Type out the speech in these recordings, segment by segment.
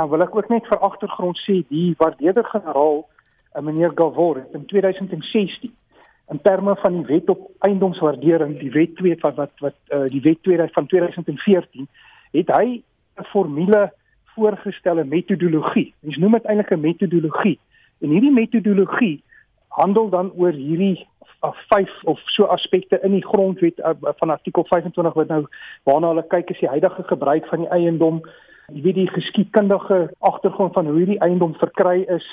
Nou wil ek ook net vir agtergrond sê die waardeerder generaal, eh, meneer Gavor in 2016 in terme van die wet op eiendomswaardering, die wet 2 van wat wat uh, die wet 2 van 2014 het hy 'n formule voorgestel 'n metodologie. Ons noem dit eintlik 'n metodologie. En hierdie metodologie handel dan oor hierdie of vyf of so aspekte in die grondwet van artikel 25 wat nou waarna hulle kyk is die huidige gebruik van die eiendom jy weet die geskiedkundige agtergrond van hoe hierdie eiendom verkry is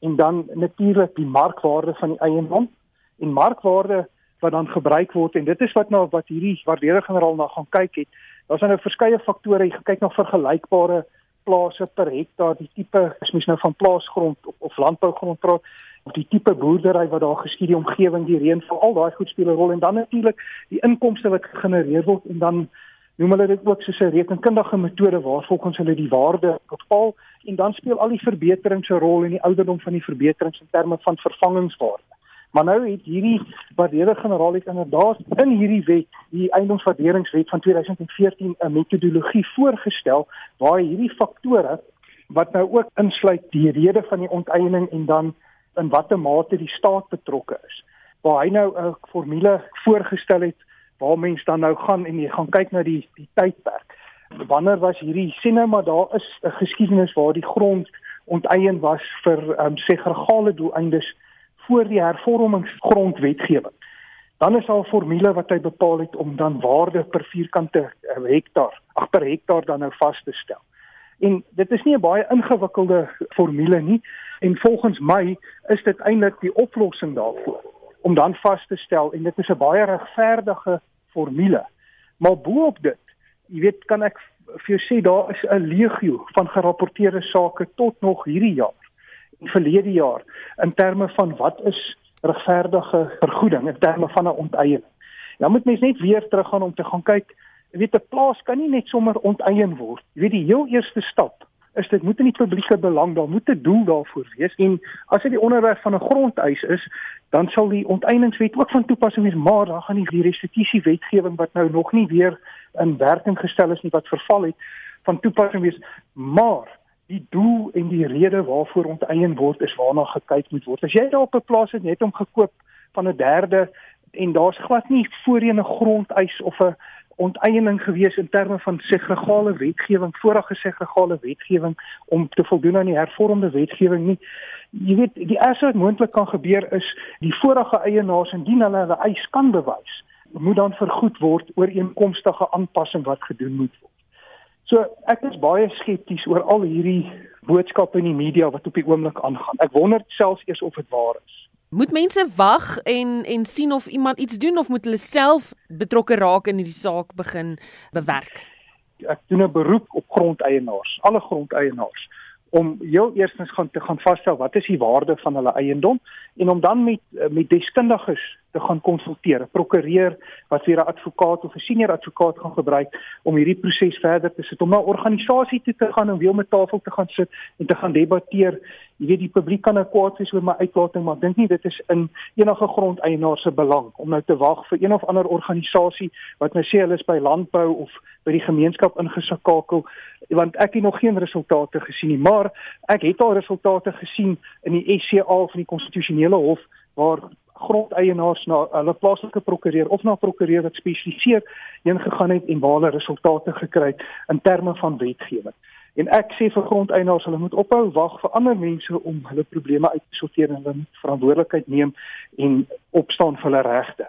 en dan natuurlik die markwaarde van die eiendom en markwaarde wat dan gebruik word en dit is wat nou wat hierdie waardeerde generaal na gaan kyk het. Daar's nou verskeie faktore, jy kyk na vergelykbare plase per hektaar, die tipe is mens nou van plaasgrond of, of landbougrond praat of die tipe boerdery wat daar geskied, die omgewing, die reënval, al daai goed speel 'n rol en dan natuurlik die inkomste wat gegenereer word en dan noem hulle dit ook soos 'n rekenkundige metode waar volgens hulle die waarde bepaal en dan speel al die verbeterings 'n rol in die ouderdom van die verbeterings in terme van vervangingswaarde. Maar nou het hierdie waardeerde generaal het inderdaad in hierdie wet, die eiendomswaarderingswet van 2014 'n metodologie voorgestel waar hierdie faktore wat nou ook insluit die rede van die onteiening en dan in watter mate die staat betrokke is. Waar hy nou 'n formule voorgestel het waar mens dan nou gaan en jy gaan kyk na die die tydperk. Wanneer was hierdie sien nou maar daar is 'n geskiedenis waar die grond onteien was vir ehm um, segregale doeleindes voor die hervormingsgrondwetgewing. Dan is daar 'n formule wat hy bepaal het om dan waarde per vierkante eh, hektaar, ag per hektaar dan nou vas te stel. En dit is nie 'n baie ingewikkelde formule nie en volgens my is dit eintlik die oplossing daarvoor om dan vas te stel en dit is 'n baie regverdige formule. Maar boop dit, jy weet, kan ek vir jou sê daar is 'n legio van gerapporteerde sake tot nog hierdie jaar en verlede jaar in terme van wat is regverdige vergoeding in terme van 'n onteiening. Dan moet mens net weer teruggaan om te gaan kyk, jy weet 'n plaas kan nie net sommer onteien word. Jy weet die heel eerste stap is dit moet in die publieke belang daar moet 'n doel daarvoor wees. En as dit die onderwerp van 'n grondeis is dan sal die onteieningswet ook van toepassing wees maar dan gaan die restituisie wetgewing wat nou nog nie weer in werking gestel is nie wat verval het van toepassing wees. Maar die doel en die rede waarvoor onteien word is waarna gekyk moet word. As jy daar op 'n plaas het net om gekoop van 'n derde en daar's glad nie voorheen 'n grondeis of 'n onteiening gewees in terme van segregale wetgewing, vorige segregale wetgewing om te voldoen aan die hervormde wetgewing nie. Jy weet, die eerste wat moontlik kan gebeur is die vorige eienaars indien hulle hulle eis kan bewys, moet dan vergoed word oor eenkomstige aanpassing wat gedoen moet word. So ek is baie skepties oor al hierdie boodskappe in die media wat op die oomblik aangaan. Ek wonder selfs eers of dit waar is. Moet mense wag en en sien of iemand iets doen of moet hulle self betrokke raak in hierdie saak begin bewerk? Ek doen 'n beroep op grondeienaars, alle grondeienaars om heel eerstens gaan te gaan vasstel wat is die waarde van hulle eiendom en om dan met met deskundiges te gaan konsulteer, 'n prokureur wat weer 'n advokaat of 'n senior advokaat gaan gebruik om hierdie proses verder te sit. Om na 'n organisasie toe te gaan en weer met tafel te gaan sit en te gaan debatteer. Jy weet die publiek kan nou kwaad wees oor my uitlating, maar dink nie dit is in enige grondeienaar se belang om nou te wag vir een of ander organisasie wat nou sê hulle is by landbou of by die gemeenskap ingeskakel want ek het nog geen resultate gesien nie, maar ek het al resultate gesien in die SCA van die konstitusionele hof waar grondeienaars na hulle plaaslike prokureur of na prokureur wat spesialiseer heen gegaan het en waar hulle resultate gekry het in terme van wetgewing. En ek sê vir grondeienaars, hulle moet ophou wag vir ander mense om hulle probleme uit te sorteer en hulle verantwoordelikheid neem en opstaan vir hulle regte.